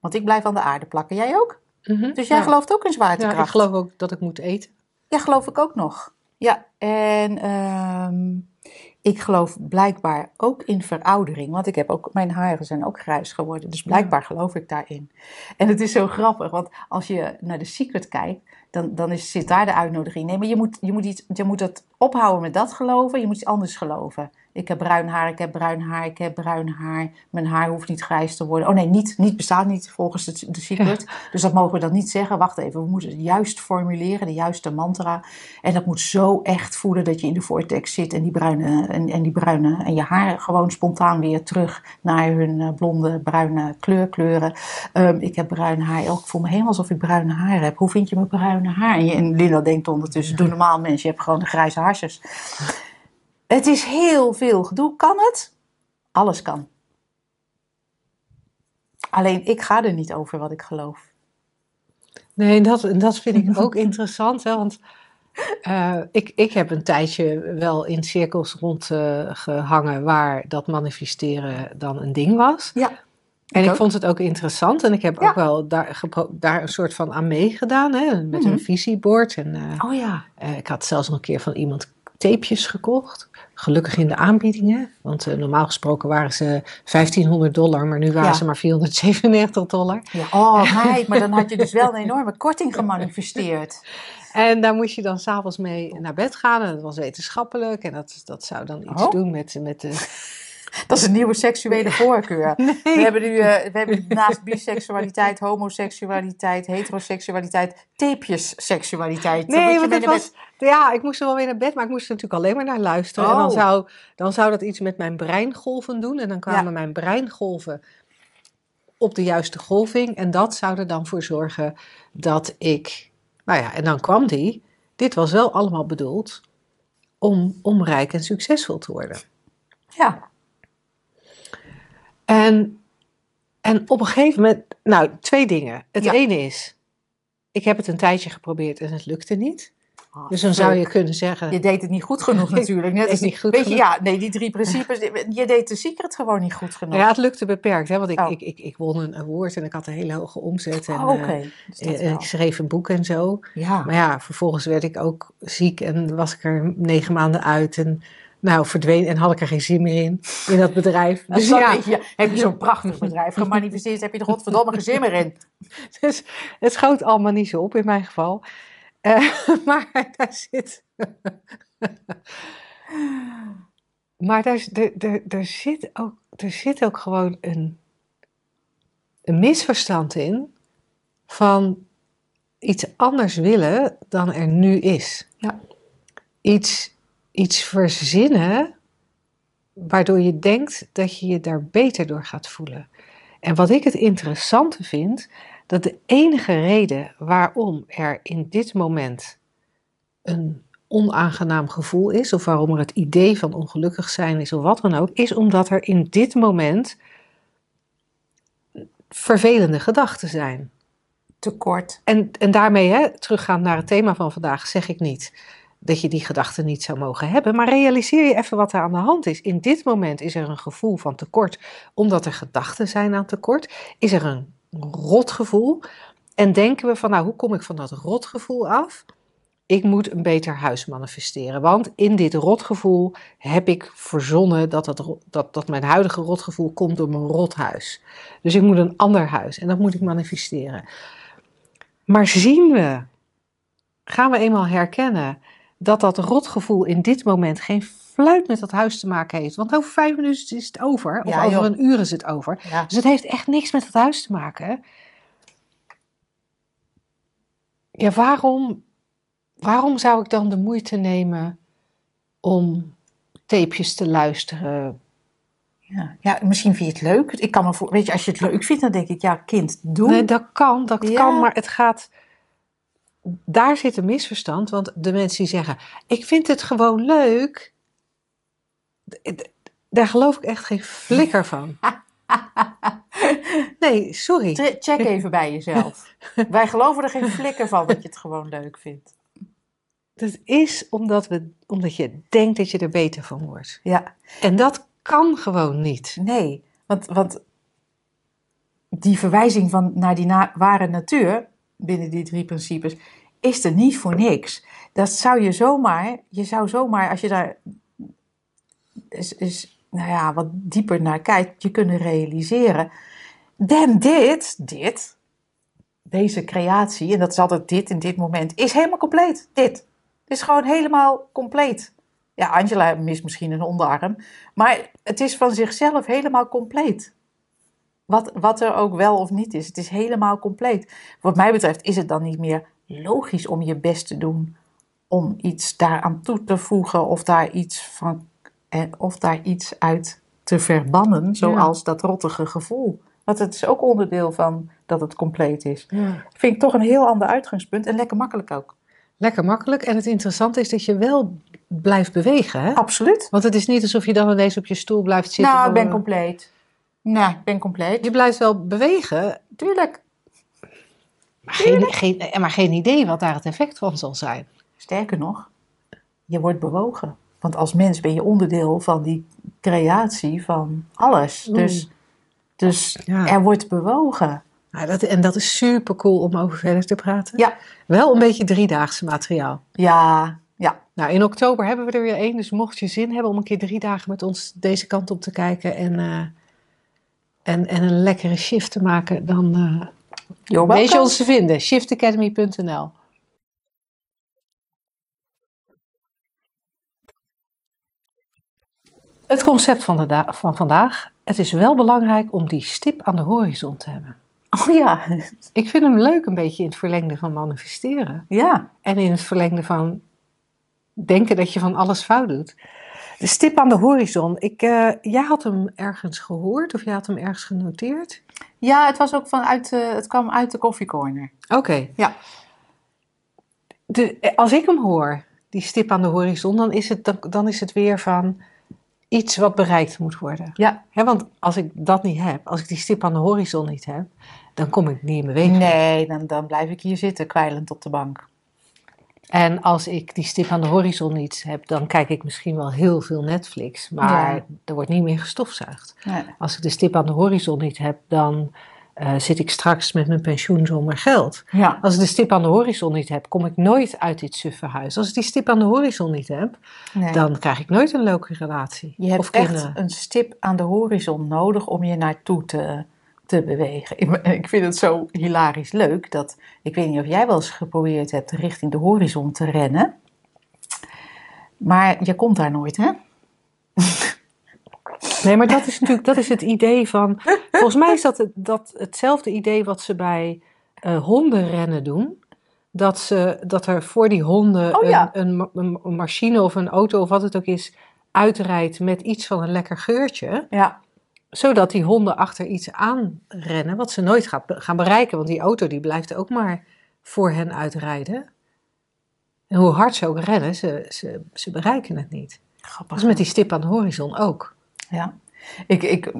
Want ik blijf aan de aarde plakken. Jij ook? Mhm. Dus jij Ja. gelooft ook in Ja, zwaartekracht? ik geloof ook dat ik moet eten. Ja, geloof ik ook nog. Ja, en ehm, ik geloof blijkbaar ook in veroudering. Want ik heb ook, mijn haren zijn ook grijs geworden. Dus blijkbaar geloof ik daarin. En het is zo grappig, want als je naar The Secret kijkt, dan, dan is, zit daar de uitnodiging. Nee, maar je moet, je, moet iets, je moet het ophouden met dat geloven. Je moet iets anders geloven. Ik heb bruin haar, ik heb bruin haar, ik heb bruin haar. Mijn haar hoeft niet grijs te worden. Oh nee, niet, niet bestaat niet volgens de, The Secret. Dus dat mogen we dan niet zeggen. Wacht even, we moeten het juist formuleren, de juiste mantra. En dat moet zo echt voelen dat je in de vortex zit en die bruine en, en die bruine en je haar gewoon spontaan weer terug naar hun eh, blonde bruine kleur kleuren. Ehm, ik heb bruin haar. Oh, ik voel me helemaal alsof ik bruine haar heb. Hoe vind je mijn bruine haar? En, je, en Linda denkt ondertussen, doe normaal mens, je hebt gewoon de grijze haarsjes. Het is heel veel gedoe. Kan het? Alles kan. Alleen ik ga er niet over wat ik geloof. Nee, dat, dat vind ik [LAUGHS] ook interessant, hè, want eh, ik, ik heb een tijdje wel in cirkels rondgehangen waar dat manifesteren dan een ding was. Ja. En ik ook. vond het ook interessant en ik heb Ja. ook wel daar, daar een soort van aan meegedaan, hè, met Mhm. een visiebord. En eh, Oh ja. eh, ik had zelfs nog een keer van iemand tapejes gekocht. Gelukkig in de aanbiedingen, want eh, normaal gesproken waren ze 1500 dollar, maar nu waren Ja. ze maar 497 dollar. ja. Oh meid, maar dan had je dus wel een [LAUGHS] enorme korting gemanifesteerd. En daar moest je dan s'avonds mee naar bed gaan en dat was wetenschappelijk en dat, dat zou dan iets Oh. doen met, met de... [LAUGHS] Dat is een nieuwe seksuele voorkeur. [LAUGHS] We hebben nu eh, we hebben naast biseksualiteit, homoseksualiteit, heteroseksualiteit, tapejes-seksualiteit. Nee, je want was, ja, ik moest er wel weer naar bed, maar ik moest er natuurlijk alleen maar naar luisteren. En dan Oh. zou, dan zou dat iets met mijn breingolven doen. En dan kwamen Ja. mijn breingolven op de juiste golving. En dat zou er dan voor zorgen dat ik, nou ja, en dan kwam die. Dit was wel allemaal bedoeld om, om rijk en succesvol te worden. Ja, En, en op een gegeven moment, nou, twee dingen. Het Ja. ene is, ik heb het een tijdje geprobeerd en het lukte niet. Oh, Dus dan zou je kunnen zeggen, Je deed het niet goed genoeg [LAUGHS] natuurlijk. Net als, niet goed weet je, ja, nee, die drie principes. Je deed de secret gewoon niet goed genoeg. Ja, het lukte beperkt, hè, want ik, Oh. ik, ik, ik won een award en ik had een hele hoge omzet. En, Oh, Oké. eh, Dus eh, ik schreef een boek en zo. ja. Maar ja, vervolgens werd ik ook ziek en was ik er negen maanden uit. En nou, verdween en had ik er geen zin meer in, in dat bedrijf. [LAUGHS] Dus Dus ja, heb je zo'n prachtig bedrijf gemanifesteerd, heb je er godverdomme geen zin meer in. [LAUGHS] dus het schoot allemaal niet zo op in mijn geval. Eh, [LAUGHS] maar daar zit... maar daar, er, er, er, zit ook, er zit ook gewoon een, een misverstand in van iets anders willen dan er nu is. Ja. Iets, iets verzinnen waardoor je denkt dat je je daar beter door gaat voelen. En wat ik het interessante vind, dat de enige reden waarom er in dit moment een onaangenaam gevoel is, of waarom er het idee van ongelukkig zijn is, of wat dan ook, is omdat er in dit moment vervelende gedachten zijn. Tekort. En, en daarmee, hè, teruggaand naar het thema van vandaag, zeg ik niet dat je die gedachten niet zou mogen hebben. Maar realiseer je even wat er aan de hand is. In dit moment is er een gevoel van tekort, omdat er gedachten zijn aan tekort. Is er een rotgevoel. En denken we van, nou, hoe kom ik van dat rotgevoel af? Ik moet een beter huis manifesteren. Want in dit rotgevoel heb ik verzonnen dat, dat, dat mijn huidige rotgevoel komt door mijn rothuis. Dus ik moet een ander huis en dat moet ik manifesteren. Maar zien we, gaan we eenmaal herkennen dat dat rotgevoel in dit moment geen fluit met dat huis te maken heeft. Want over vijf minuten is het over, of Ja, over joh. een uur is het over. Ja. Dus het heeft echt niks met het huis te maken. Ja, waarom, waarom zou ik dan de moeite nemen om tapejes te luisteren? Ja. ja, misschien vind je het leuk. Ik kan me voor, weet je, als je het leuk vindt, dan denk ik, ja, kind, doe. Nee, dat kan, dat Ja. kan, maar het gaat. Daar zit een misverstand, want de mensen die zeggen: Ik vind het gewoon leuk. Daar geloof ik echt geen flikker van. [LAUGHS] Nee, sorry. Check even bij jezelf. [LAUGHS] Wij geloven er geen flikker van dat je het gewoon leuk vindt. Dat is omdat, we, omdat je denkt dat je er beter van wordt. Ja, En dat kan gewoon niet. nee. Want, want die verwijzing van naar die na- ware natuur binnen die drie principes is er niet voor niks. Dat zou je zomaar, je zou zomaar, als je daar is, is, nou ja, wat dieper naar kijkt, je kunnen realiseren. Dan dit, dit, deze creatie, en dat is altijd dit in dit moment, is helemaal compleet. Dit. Het is gewoon helemaal compleet. Ja, Angela mist misschien een onderarm, maar het is van zichzelf helemaal compleet. Wat, wat er ook wel of niet is, het is helemaal compleet. Wat mij betreft is het dan niet meer logisch om je best te doen om iets daaraan toe te voegen of daar iets, van, eh, of daar iets uit te verbannen, zoals dat rottige gevoel. Want het is ook onderdeel van dat het compleet is. Vind ik toch een heel ander uitgangspunt en lekker makkelijk ook. Lekker makkelijk. En het interessante is dat je wel blijft bewegen. Hè? Absoluut. Want het is niet alsof je dan ineens op je stoel blijft zitten. Nou, ik ben compleet. Nou, ik ben compleet. Je blijft wel bewegen, Tuurlijk. maar geen, geen, maar geen idee wat daar het effect van zal zijn. Sterker nog, je wordt bewogen. Want als mens ben je onderdeel van die creatie van alles. Mm. Dus Dus Ja. er wordt bewogen. Nou, dat, en dat is super cool om over verder te praten. Ja. Wel een beetje driedaagse materiaal. Ja, ja. Nou, in oktober hebben we er weer één. Dus mocht je zin hebben om een keer drie dagen met ons deze kant op te kijken en, eh, en, en een lekkere shift te maken, dan eh You're weet je ons te vinden. shiftacademy.nl Het concept van, de van vandaag. Het is wel belangrijk om die stip aan de horizon te hebben. Oh ja, Ik vind hem leuk een beetje in het verlengde van manifesteren. ja. En in het verlengde van denken dat je van alles fout doet. De stip aan de horizon. Ik, eh, jij had hem ergens gehoord of jij had hem ergens genoteerd? Ja, het, was ook vanuit, eh, het kwam uit de koffiecorner. Oké. Ja. De, eh, als ik hem hoor, die stip aan de horizon, dan is het, dan, dan is het weer van iets wat bereikt moet worden. Ja. Want als ik dat niet heb, als ik die stip aan de horizon niet heb, dan kom ik niet in beweging. Nee, dan, dan blijf ik hier zitten, kwijlend op de bank. En als ik die stip aan de horizon niet heb, dan kijk ik misschien wel heel veel Netflix, maar Ja. er wordt niet meer gestofzuigd. Nee. Als ik de stip aan de horizon niet heb, dan eh, zit ik straks met mijn pensioen zonder geld. Ja. Als ik de stip aan de horizon niet heb, kom ik nooit uit dit suffe huis. Als ik die stip aan de horizon niet heb, Nee. dan krijg ik nooit een leuke relatie. Je hebt of echt kinderen. een stip aan de horizon nodig om je naartoe te, te bewegen. Ik, ik vind het zo hilarisch leuk dat, ik weet niet of jij wel eens geprobeerd hebt richting de horizon te rennen. Maar je komt daar nooit, hè? [LAUGHS] Nee, maar dat is natuurlijk dat is het idee van. Volgens mij is dat, het, dat hetzelfde idee wat ze bij eh, hondenrennen doen. Dat, ze, dat er voor die honden Oh ja. een, een, ma- een, een machine of een auto of wat het ook is uitrijdt met iets van een lekker geurtje. Ja. Zodat die honden achter iets aanrennen wat ze nooit gaat, gaan bereiken. Want die auto die blijft ook maar voor hen uitrijden. En hoe hard ze ook rennen, ze, ze, ze bereiken het niet. Dat Grappig. is met die stip aan de horizon ook. Ja. Ik, ik,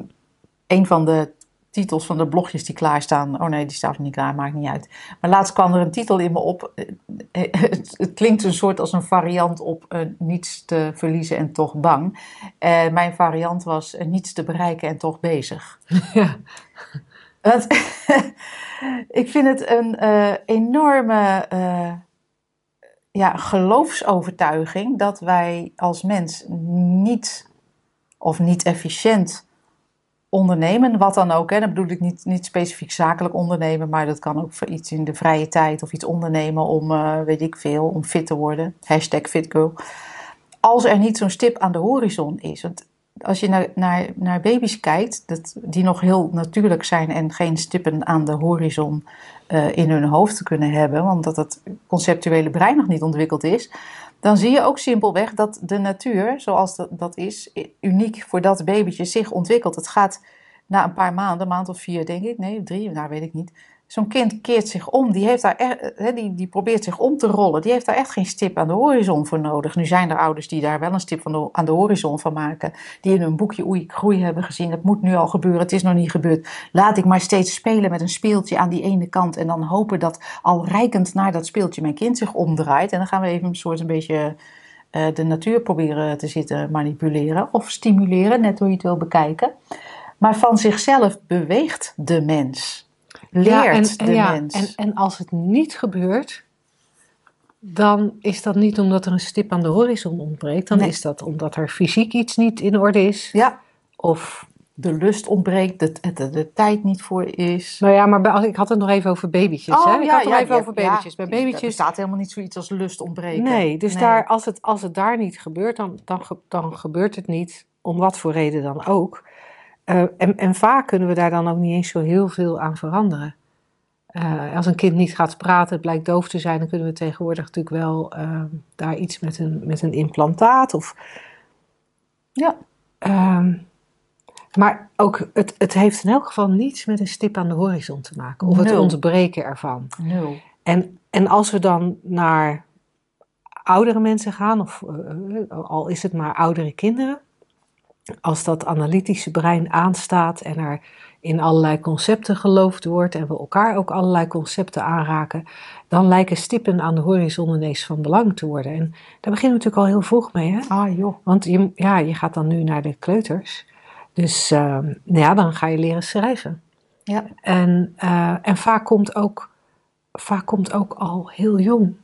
een van de titels van de blogjes die klaarstaan. Oh nee, die staat nog niet klaar, maakt niet uit. Maar laatst kwam er een titel in me op. Het, [LAUGHS] het klinkt een soort als een variant op eh, niets te verliezen en toch bang. Eh, mijn variant was eh, niets te bereiken en toch bezig. [LAUGHS] Ja. [LAUGHS] Ik vind het een enorme ja, geloofsovertuiging dat wij als mens niet of niet efficiënt ondernemen, wat dan ook. Hè. Dan bedoel ik niet, niet specifiek zakelijk ondernemen, maar dat kan ook voor iets in de vrije tijd of iets ondernemen om, eh, weet ik veel, om fit te worden. Hashtag fitgirl. Als er niet zo'n stip aan de horizon is. Want als je naar, naar, naar baby's kijkt, dat, die nog heel natuurlijk zijn en geen stippen aan de horizon eh, in hun hoofd kunnen hebben, want dat het conceptuele brein nog niet ontwikkeld is, dan zie je ook simpelweg dat de natuur, zoals dat, is, uniek voor dat babytje zich ontwikkelt. Het gaat na een paar maanden, een maand of vier denk ik, nee, drie, nou weet ik niet. Zo'n kind keert zich om, die, heeft daar echt, hè, die, die probeert zich om te rollen. Die heeft daar echt geen stip aan de horizon voor nodig. Nu zijn er ouders die daar wel een stip van aan de horizon van maken. Die in hun boekje Oei, groei hebben gezien. Het moet nu al gebeuren, het is nog niet gebeurd. Laat ik maar steeds spelen met een speeltje aan die ene kant. En dan hopen dat al rijkend naar dat speeltje mijn kind zich omdraait. En dan gaan we even een soort een beetje eh, de natuur proberen te zitten manipuleren. Of stimuleren, net hoe je het wil bekijken. Maar van zichzelf beweegt de mens. Leert de ja, mens. En, en als het niet gebeurt, dan is dat niet omdat er een stip aan de horizon ontbreekt. Dan Nee. is dat omdat er fysiek iets niet in orde is. Ja, Of, de lust ontbreekt, de, de, de tijd niet voor is. nou ja, maar bij- ik had het nog even over babytjes. hè? Ik had het nog even over babytjes. bij die- Er babytjes bestaat helemaal niet zoiets als lust ontbreken. Nee, dus Daar, als, het, als het daar niet gebeurt, dan, dan, dan gebeurt het niet, om wat voor reden dan ook. Eh, en, en vaak kunnen we daar dan ook niet eens zo heel veel aan veranderen. Eh, als een kind niet gaat praten, het blijkt doof te zijn, dan kunnen we tegenwoordig natuurlijk wel eh, daar iets met een, met een implantaat of. Ja. Ehm, maar ook, het, het heeft in elk geval niets met een stip aan de horizon te maken, of het ontbreken ervan. Nul. En, en als we dan naar oudere mensen gaan, of eh, al is het maar oudere kinderen, als dat analytische brein aanstaat en er in allerlei concepten geloofd wordt en we elkaar ook allerlei concepten aanraken, dan lijken stippen aan de horizon ineens van belang te worden. En daar beginnen we natuurlijk al heel vroeg mee, hè? Ah joh. Want je, ja, je gaat dan nu naar de kleuters. Dus uh, ja, dan ga je leren schrijven. Ja. En, uh, en vaak, komt ook, vaak komt ook al heel jong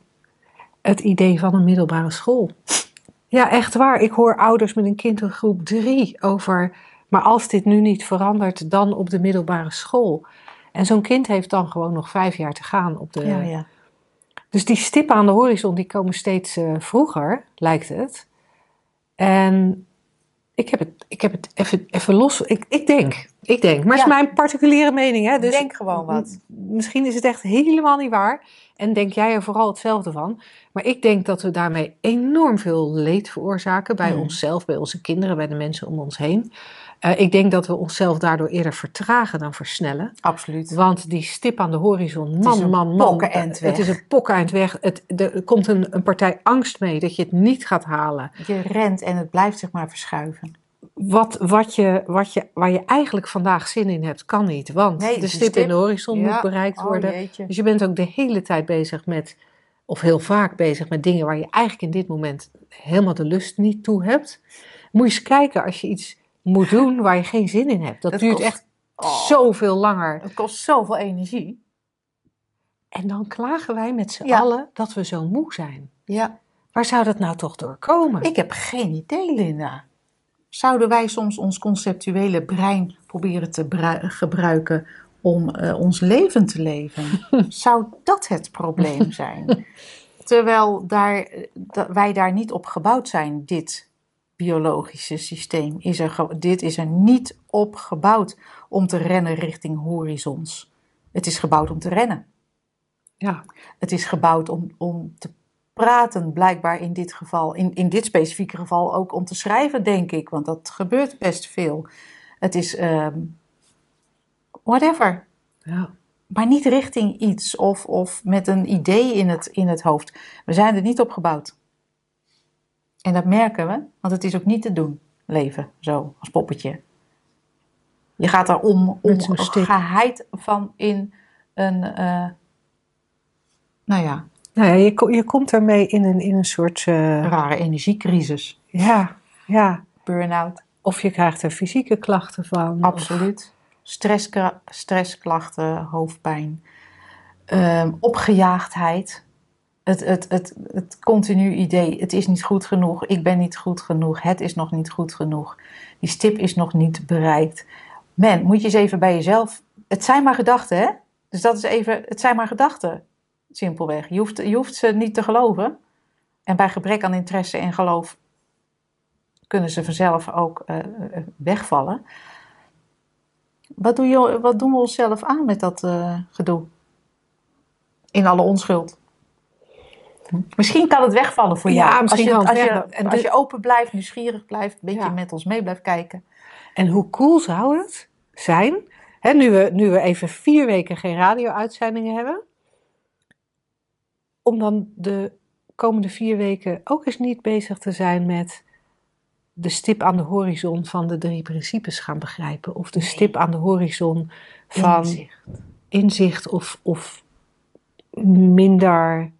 het idee van een middelbare school. Ja, echt waar. Ik hoor ouders met een kind in groep drie over. Maar als dit nu niet verandert, dan op de middelbare school. En zo'n kind heeft dan gewoon nog vijf jaar te gaan op de. Ja, ja. Dus die stippen aan de horizon die komen steeds uh, vroeger, lijkt het. En ik heb het, ik heb het even, even los. Ik, ik denk, ik denk. Maar het Ja. is mijn particuliere mening. Hè? Dus Denk gewoon wat. Misschien is het echt helemaal niet waar. En denk jij er vooral hetzelfde van. Maar ik denk dat we daarmee enorm veel leed veroorzaken. Bij Hmm. onszelf, bij onze kinderen, bij de mensen om ons heen. Eh, ik denk dat we onszelf daardoor eerder vertragen dan versnellen. Absoluut. Want die stip aan de horizon, man, man, man. Het is een pokkenend weg. Het, de- er komt een, een partij angst mee dat je het niet gaat halen. Je rent en het blijft zich maar verschuiven. Wat, wat je, wat je, waar je eigenlijk vandaag zin in hebt, kan niet. Want Nee, de stip, stip- in de horizon Ja. moet bereikt Oh, worden. Dus je bent ook de hele tijd bezig met, of heel vaak bezig met dingen waar je eigenlijk in dit moment helemaal de lust niet toe hebt. Moet je eens kijken als je iets moet doen waar je geen zin in hebt. Dat, Dat duurt kost- echt Oh. zoveel langer. Het kost zoveel energie. En dan klagen wij met z'n Ja. allen dat we zo moe zijn. Ja. Waar zou dat nou toch door komen? Ik heb geen idee, Linda. Zouden wij soms ons conceptuele brein proberen te brui- gebruiken om eh, ons leven te leven? [LAUGHS] Zou dat het probleem zijn? [LAUGHS] Terwijl daar, eh, wij daar niet op gebouwd zijn, dit biologische systeem. Is er, dit is er niet op gebouwd om te rennen richting horizons. Het is gebouwd om te rennen. Ja, Het is gebouwd om, om te praten, blijkbaar in dit geval. In, in dit specifieke geval ook om te schrijven, denk ik, want dat gebeurt best veel. Het is ehm, whatever, ja. maar niet richting iets of, of met een idee in het, in het hoofd. We zijn er niet op gebouwd. En dat merken we, want het is ook niet te doen, leven zo, als poppetje. Je gaat er om, om geheid van in een, eh, nou ja, Nou ja, je, je komt daarmee in een, in een soort. eh, rare energiecrisis. ja, ja. Burn-out, Of je krijgt er fysieke klachten van. absoluut. Stresskra- stressklachten, hoofdpijn, ehm, opgejaagdheid. Het, het, het, het continu idee, het is niet goed genoeg, ik ben niet goed genoeg, het is nog niet goed genoeg. Die stip is nog niet bereikt. Man, moet je eens even bij jezelf... Het zijn maar gedachten, hè? Dus dat is even... Het zijn maar gedachten, simpelweg. Je hoeft, je hoeft ze niet te geloven. En bij gebrek aan interesse en geloof kunnen ze vanzelf ook eh, eh, wegvallen. Wat, doe je, wat doen we onszelf aan met dat eh, gedoe? In alle onschuld. Misschien kan het wegvallen voor Ja, jou. misschien als je, als, je, en als je open blijft, nieuwsgierig blijft, een beetje met ons mee blijft kijken. En hoe cool zou het zijn, hè, nu, we, nu we even vier weken geen radio-uitzendingen hebben, om dan de komende vier weken ook eens niet bezig te zijn met de stip aan de horizon van de drie principes gaan begrijpen. Of de stip aan de horizon van Inzicht. inzicht of, of minder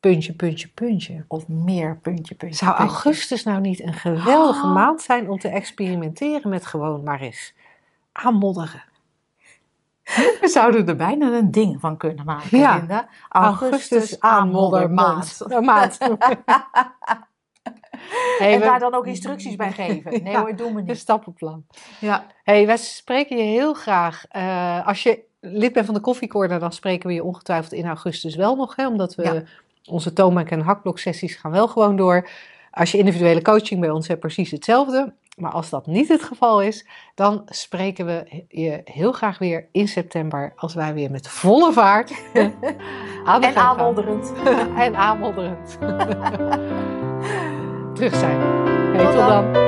puntje, puntje, puntje. Of meer puntje, puntje, Zou puntje. augustus nou niet een geweldige Oh. maand zijn om te experimenteren met gewoon maar eens aanmodderen? We zouden er bijna een ding van kunnen maken, Ja. Linda. Augustus aanmoddermaand. Een maand. [LAUGHS] hey, En we- daar dan ook instructies bij geven. Nee Ja. hoor, doen we Een niet. stappenplan. Ja. hey, wij spreken je heel graag. eh, als je lid bent van de koffiecorner, dan spreken we je ongetwijfeld in augustus wel nog. Hè, omdat we Ja. Onze toonbank en hakblok sessies gaan wel gewoon door. Als je individuele coaching bij ons hebt, precies hetzelfde. Maar als dat niet het geval is, dan spreken we je heel graag weer in september. Als wij weer met volle vaart [LAUGHS] aan de En aanmodderend. [LAUGHS] en aanmodderend [LAUGHS] terug zijn. Hey, Tot dan.